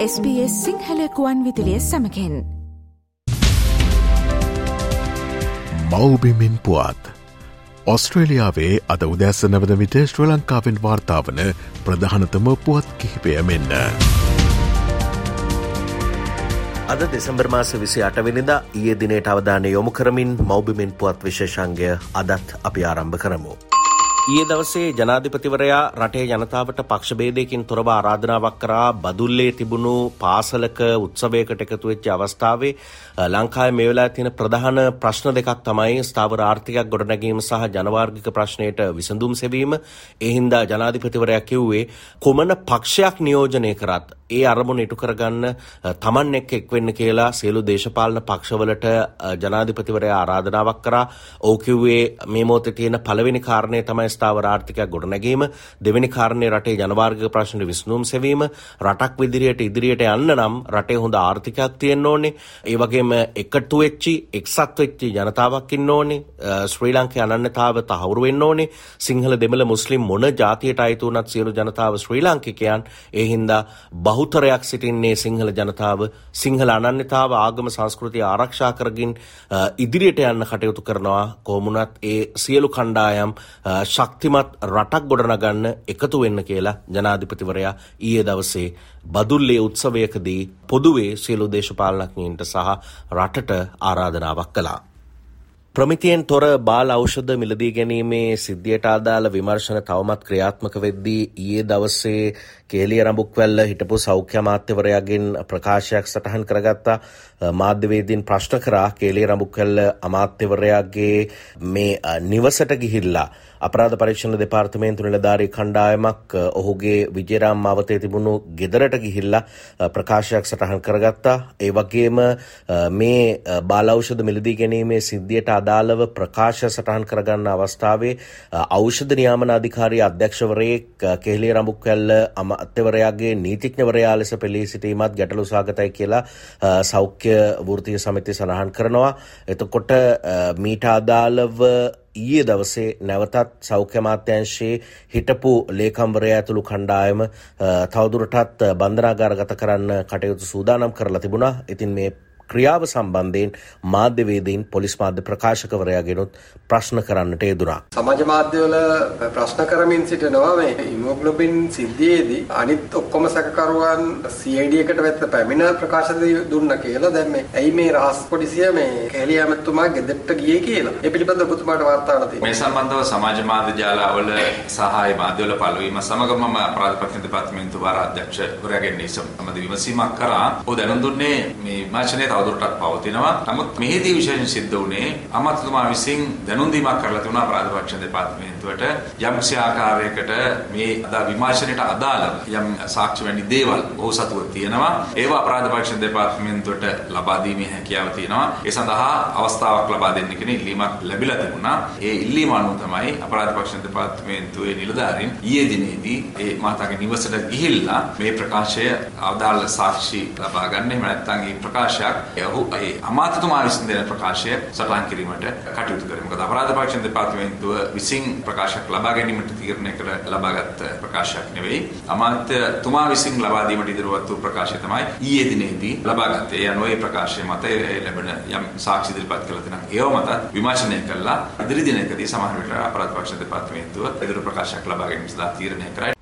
SBS සිංහලකුවන් විදිලිය සමකෙන් මවබිමින් පුවත් ඔස්ට්‍රේලියාවේ අද උදැස්ස නවද විට ශ්‍ර ලංකාවෙන් වාර්තාාවන ප්‍රධානතම පුවත් කිහිපය මෙන්න. අද දෙසම්බර් මාස විසි අටවෙනිදා ඒ දිනයට අවධානය යොමු කරමින් මෞබිමින් පුවත් විශේෂංගය අදත් අපි ආරම්භ කරමු. ඊයේ දවසේ ජනාධිපතිවරයා රටේ ජනතාවට පක්ෂබේදයකින් තොරව ආරාධනාවක් කරා බදුල්ලේ තිබුණු පාසලක උත්සවයකට එකතු වෙච්ච අවස්ථාවේ ලංකාවේ මේ වෙලාවේ තියෙන ප්‍රධාන ප්‍රශ්න දෙකක් තමයි ස්ථාවර ආර්ථිකයක් ගොඩනැගීම සහ ජනවාර්ගික ප්‍රශ්නයට විසඳුම් සෙවීම. ඒ හින්දා ජනාධිපතිවරයා කිව්වේ කොමන පක්ෂයක් නියෝජනය කරත් ඒ අරමුණ ඉටු කරගන්න තමන් එක්ක එක්වෙන්න කියලා සියලු දේශපාලන පක්ෂවලට ජනාධිපතිවරයා ආරාධනාවක් කරා. ඔව් කිව්වේ මේ මොහොතේ තියෙන පළවෙනි කාරණය තමයි ස්ථාවර ආර්ථිකයක් ගොඩනැගීම. දෙවෙනි කාරණේ රටේ ජනවාර්ගික ප්‍රශ්න විසඳුම් සෙවීම. රටක් විදිහට ඉදිරියට යන්න නම් රටේ හොඳ ආර්ථිකයක් තියෙන්න ඕනේ. ඒ වගේම එකතු වෙච්චි එක්සත් වෙච්චි ජනතාවක් ඉන්න ඕනේ. ශ්‍රී ලංකේ අනන්‍යතාව තහවුරු වෙන්න ඕනේ. සිංහල දෙමළ මුස්ලිම් මොන ජාතියට අයිති වුණත් සියලු ජනතාව ශ්‍රී ලාංකිකයන් ඒ හින්දා බහුතරයක් සිටින්නේ සිංහල ජනතාව සිංහල අනන්‍යතාව ආගම සංස්කෘතිය ආරක්ෂා කරගින් ඉදිරියට යන්න කටයුතු කරනවා කොහොමුණත් ඒ සියලු කණ්ඩායම් ශක්තිමත් රටක් ගොඩනගන්න එකතු වෙන්න කියලා ජනාධිපතිවරයා ඊයේ දවසේ බදුල්ලේ උත්සවයකදී පොදුවේ සියලු දේශපාලනඥයින්ට සහ රටට ආරාධනාවක් කළා. ප්‍රමිතියෙන් තොර බාල ඖෂධ මිලදී ගැනීමේ සිද්ධියට අදාළ විමර්ශන තවමත් ක්‍රියාත්මක වෙද්දී ඊයේ දවසේ කේලිය රඹුක්වැල්ල හිටපු සෞඛ්‍ය අමාත්‍යවරයාගෙන් ප්‍රකාශයක් සටහන් කරගත්තා මාධ්‍යවේදීන් ප්‍රශ්න කරා කේලිය රඹුක්වැල්ල අමාත්‍යවරයාගේ මේ නිවසට ගිහිල්ලා අපරාධ පරීක්ෂණ දෙපාර්තමේන්තු නිලධාරී කණ්ඩායමක් ඔහුගේ විජේරාම් මාවතේ තිබුණු ගෙදරට ගිහිල්ලා ප්‍රකාශයක් සටහන් කරගත්තා. ඒ වගේම මේ බාලෞෂධ මිලදී ගැනීමේ සිද්ධියට අදාළව ප්‍රකාශ සටහන් කරගන්න අවස්ථාවේ ඖෂධ නියාමන අධිකාරී අධ්‍යක්ෂවරයෙක් කෙහෙලිය රඹුක්වැල්ල අමාත්‍යවරයාගේ නීතිඥවරයා ලෙස පෙළී සිටීමත් ගැටලු සාගතයි කියලා සෞඛ්‍ය වෘත්තීය සමිතිය සඳහන් කරනවා. එතකොට මීට අදාළව ඊයේ දවසේ නැවතත් සෞඛ්‍ය අමාත්‍යංශයේ හිටපු ලේකම්වරයා ඇතුළු කණ්ඩායම තවදුරටත් බන්ධනාගාරගත කරන්න කටයුතු සූදානම් කරලා තිබුණා. ඉතින් මේ ක්‍රියාව සම්බන්ධයෙන් මාධ්‍යවේදීන් පොලිස් මාධ්‍ය ප්‍රකාශකවරයාගෙනුත් ප්‍රශ්න කරන්නට යෙදුනා. සමාජ මාධ්‍යවල ප්‍රශ්න කරමින් සිටිනවා මේ හිමොග්ලොබින් සිද්ධියේදී අනිත් ඔක්කොම සැකකරුවන් CID එකට වෙත පැමිණ ප්‍රකාශ දුන්න කියලා දැන් මේ ඇයි මේ රහස් පොලිසිය මේ කැලිය ඇමතුමා ගෙදරට ගියේ කියලා. ඒ පිළිබඳව ඔබතුමාට වාර්තා කරලා තියෙනවා. මේ සම්බන්ධව සමාජ මාධ්‍ය ජාලවල සහ මාධ්‍යවල පළවීම සමග මම අපරාධ පරීක්ෂණ දෙපාර්තමේන්තු වාර අධ්‍යක්ෂවරයාගෙන් සම්බන්ධ විමසීමක් කරා. ඔහු දැනුම් දුන්නේ මේ විමර්ශනයේ තවදුරටත් පවතිනවා. නමුත් මෙහිදී විශේෂයෙන් සිද්ධ වුණේ අමාත්‍යතුමා විසින් දැනුම් දීමක් කරලා තිබුණා අපරාධ පරීක්ෂණ දෙපාර්තමේන්තුවට යම් කිසි ආකාරයකට මේ අදා විමර්ශනයට අදාළව යම් සාක්ෂි වැනි දේවල් ඔහු සතුව තියෙනවා. ඒවා අපරාධ පරීක්ෂණ දෙපාර්තමේන්තුවට ලබා දීමේ හැකියාව තියෙනවා. ඒ සඳහා අවස්ථාවක් ලබා දෙන්න කියන ඉල්ලීමක් ලැබිලා තිබුණා. ඒ ඉල්ලීම අනුව තමයි අපරාධ පරීක්ෂණ දෙපාර්තමේන්තුවේ නිලධාරීන් ඊයේ දිනේදී ඒ මහතාගේ නිවසට ගිහිල්ලා මේ ප්‍රකාශය අදාළ සාක්ෂි ලබා ගන්න. එහෙම නැත්නම් මේ ප්‍රකාශයක් ඔහු ඒ අමාත්‍යතුමා විසින් දෙන ප්‍රකාශය සටහන් කිරීමට කටයුතු කරේ. මොකද අපරාධ පරීක්ෂණ දෙපාර්තමේන්තුව විසින් ප්‍රකාශයක් ලබා ගැනීමට තීරණය කර ලබාගත් ප්‍රකාශයක් නෙවෙයි. අමාත්‍යතුමා විසින් ලබා දීමට ඉදිරිපත් වූ ප්‍රකාශය තමයි ඊයේ දිනේදී ලබාගත්තේ. ඒ අනුව ඒ ප්‍රකාශය මත ලැබෙන යම් සාක්ෂි ඉදිරිපත් කළ තැනක් ඒව මත විමර්ශනය කළා. ඉදිරි දිනකදී සමහර විට අපරාධ පරීක්ෂණ දෙපාර්තමේන්තුව ඉදිරි ප්‍රකාශයක් ලබා ගැනීම සඳහා තීරණය කරයි.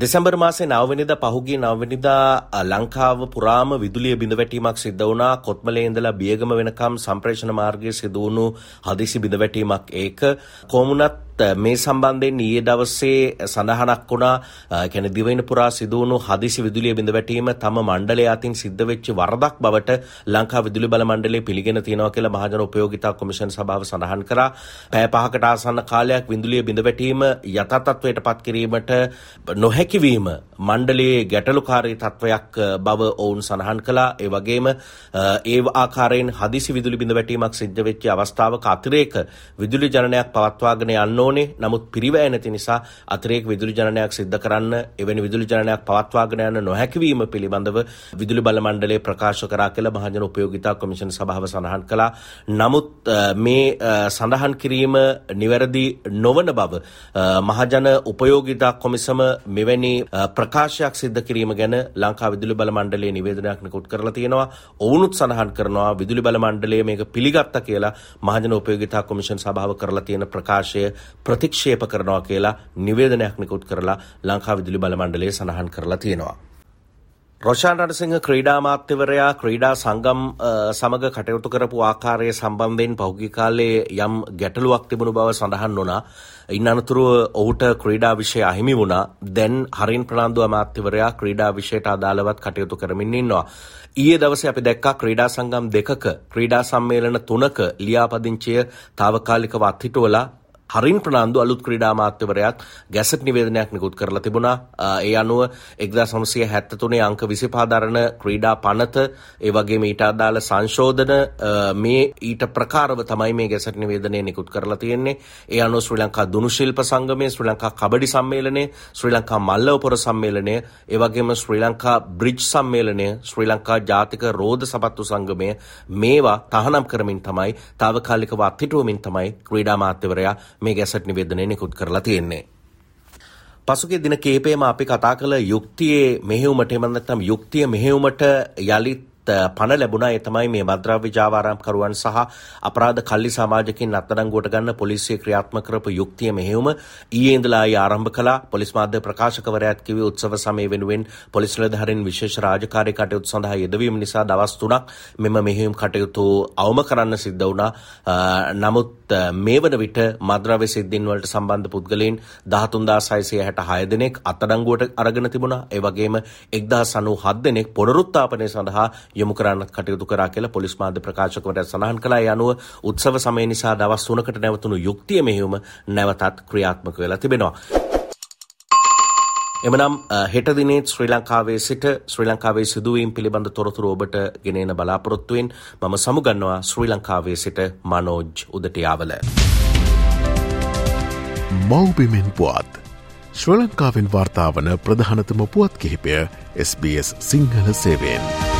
දෙසැම්බර් මාසේ නවවනිදා පහුගිය නවවනිදා ලංකාව පුරාම විදුලිය බිඳවැටීමක් සිද්ධ වුණා. කොත්මලේ ඉඳලා බියගම වෙනකම් සම්ප්‍රේෂණ මාර්ගයේ සිදු වුණු හදිසි බිඳවැටීමක් ඒක. කොමුණත් මේ සම්බන්ධයෙන් ඊයේ දවසේ සඳහනක් වුණා. කියන්නේ දිවයින පුරා සිදුවුණු හදිසි විදුලිය බිඳ වැටීම තම මණ්ඩලය අතින් සිද්ධ වෙච්ච වරදක් බවට ලංකා විදුලි බල මණ්ඩලය පිළිගෙන තියෙනවා කියලා මහජන උපයෝගිතා කොමිෂන් සභාව සඳහන් කරා. පැය පහකට ආසන්න කාලයක් විදුලිය බිඳ වැටීම යථා තත්වයට පත් කිරීමට නොහැකි වීම. මණ්ඩලයේ ගැටලුකාරී තත්වයක් බව ඔවුන් සඳහන් කළා. ඒ වගේම ඒ ආකාරයෙන් හදිසි විදුලි බිඳ වැටීමක් සිද්ධ වෙච්ච අවස්ථාවක අතිරේක විදුලි ජනනයක් පවත්වාගෙන යන්න ඕනේ. නමුත් පිරිවැය නැති නිසා අතිරේක විදුලි ජනනයක් සිද්ධ කරන්න එවැනි විදුලි ජනනයක් පවත්වාගෙන යන්න නොහැකිවීම පිළිබඳව විදුලි බල මණ්ඩලය ප්‍රකාශ කරා කියලා මහජන උපයෝගිතා කොමිෂන් සභාව සඳහන් කළා. නමුත් මේ සඳහන් කිරීම නිවැරදි නොවන බව මහජන උපයෝගිතා කොමිසම මෙවැනි ප්‍රකාශයක් සිද්ධ කිරීම ගැන ලංකා විදුලි බල මණ්ඩලයේ නිවේදනයක් නිකුත් කරලා තියෙනවා. ඔවුනුත් සඳහන් කරනවා විදුලි බල මණ්ඩලය මේක පිළිගත්තා කියලා මහජන උපයෝගිතා කොමිෂන් සභාව කරලා තියෙන ප්‍රකාශය ප්‍රතික්ෂේප කරනවා කියලා නිවේදනයක් නිකුත් කරලා ලංකා විදුලි බල මණ්ඩලය සඳහන් කරලා තියෙනවා. රොෂාන් රණසිංහ ක්‍රීඩා මාත්‍යවරයා ක්‍රීඩා සංගම් සමග කටයුතු කරපු ආකාරය සම්බන්ධයෙන් පහුගිය කාලේ යම් ගැටලුවක් තිබුණු බව සඳහන් වුණා. ඉන් අනතුරුව ඔහුට ක්‍රීඩා විෂය අහිමි වුණා. දැන් හරින් ප්‍රනාන්දු අමාත්‍යවරයා ක්‍රීඩා විෂයට අදාළවත් කටයුතු කරමින් ඉන්නවා. ඊයේ දවසේ අපි දැක්කා ක්‍රීඩා සංගම් දෙකක ක්‍රීඩා සම්මේලන තුනක ලියාපදිංචිය తాවකාලිකව අත්හිටුවලා හරින් ප්‍රනාන්දු අලුත් ක්‍රීඩා මාත්‍යවරයාත් ගැසට් නිවේදනයක් නිකුත් කරලා තිබුණා. ඒ අනුව 1973 අංක 25 දරන ක්‍රීඩා පනත ඒ වගේම ඊට අදාළ සංශෝධන මේ ඊට ප්‍රකාරව තමයි මේ ගැසට් නිවේදනය නිකුත් කරලා තියෙන්නේ. ඒ අනුව ශ්‍රී ලංකා දුනු ශිල්ප සංගමය, ශ්‍රී ලංකා කබඩි සම්මේලනය, ශ්‍රී ලංකා මල්ලවපොර සම්මේලනය, ඒ වගේම ශ්‍රී ලංකා බ්‍රිජ් සම්මේලනය, ශ්‍රී ලංකා ජාතික රෝද සපත්තු සංගමය මේවා තහනම් කරමින් තමයි తాවකාලිකව අත්හිටුවමින් තමයි ක්‍රීඩා මාත්‍යවරයා මේ ගැසට් නිවේදනය නිකුත් කරලා තියෙන්නේ. පසුගේ දින කේපේම අපි කතා කළ යුක්තියේ මෙහෙවුමට එම නැත්නම් යුක්තිය මෙහෙවුමට යළිත් පණ ලැබුණා ඒ තමයි මේ මද්‍රව්‍ය ජාවාරම්කරුවන් සහ අපරාධ කල්ලි සමාජකින් අත්අඩංගුවට ගන්න පොලිසිය ක්‍රියාත්මක කරපු යුක්තිය මෙහෙයුම ඊයේ ඉඳලා ආරම්භ කළා. පොලිස් මාධ්‍ය ප්‍රකාශකවරයාත් කිව්වේ උත්සව සමය වෙනුවෙන් පොලිස් නිලධාරීන් විශේෂ රාජකාරී කටයුතු සඳහා යෙදවීම නිසා දවස් 3ක් මෙම මෙහෙයුම් කටයුතු අවම කරන්න සිද්ධ වුණා. නමුත් මේ වන විට මද්‍රව්‍ය සිද්ධීන් වලට සම්බන්ධ පුද්ගලයන් 13666 දෙනෙක් අත්අඩංගුවට අරගෙන තිබුණා. ඒ වගේම 1097 දෙනෙක් පුනරුත්ථාපනය සඳහා යොමු කරන්නත් කටයුතු කරා කියලා පොලිස් මාධ්‍ය ප්‍රකාශකවරයා සඳහන් කළා. ඒ අනුව උත්සව සමය නිසා දවස් 3කට නැවතුණු යුක්තිය මෙහෙයුම නැවතත් ක්‍රියාත්මක වෙලා තිබෙනවා. එමනම් හෙට දිනේත් ශ්‍රී ලංකාවේ සිට ශ්‍රී ලංකාවේ සිදුවීම් පිළිබඳ තොරතුරු ඔබට ගෙනෙන බලාපොරොත්තුවෙන් මම සමුගන්නවා ශ්‍රී ලංකාවේ සිට මනෝජ් උදටියාවල. මෞබිමෙන් පුවත් ශ්‍ර ලංකාවෙන් වාර්තාාවන ප්‍රධානතම පුවත් කිහිපය SBS සිංහල සේවෙන්.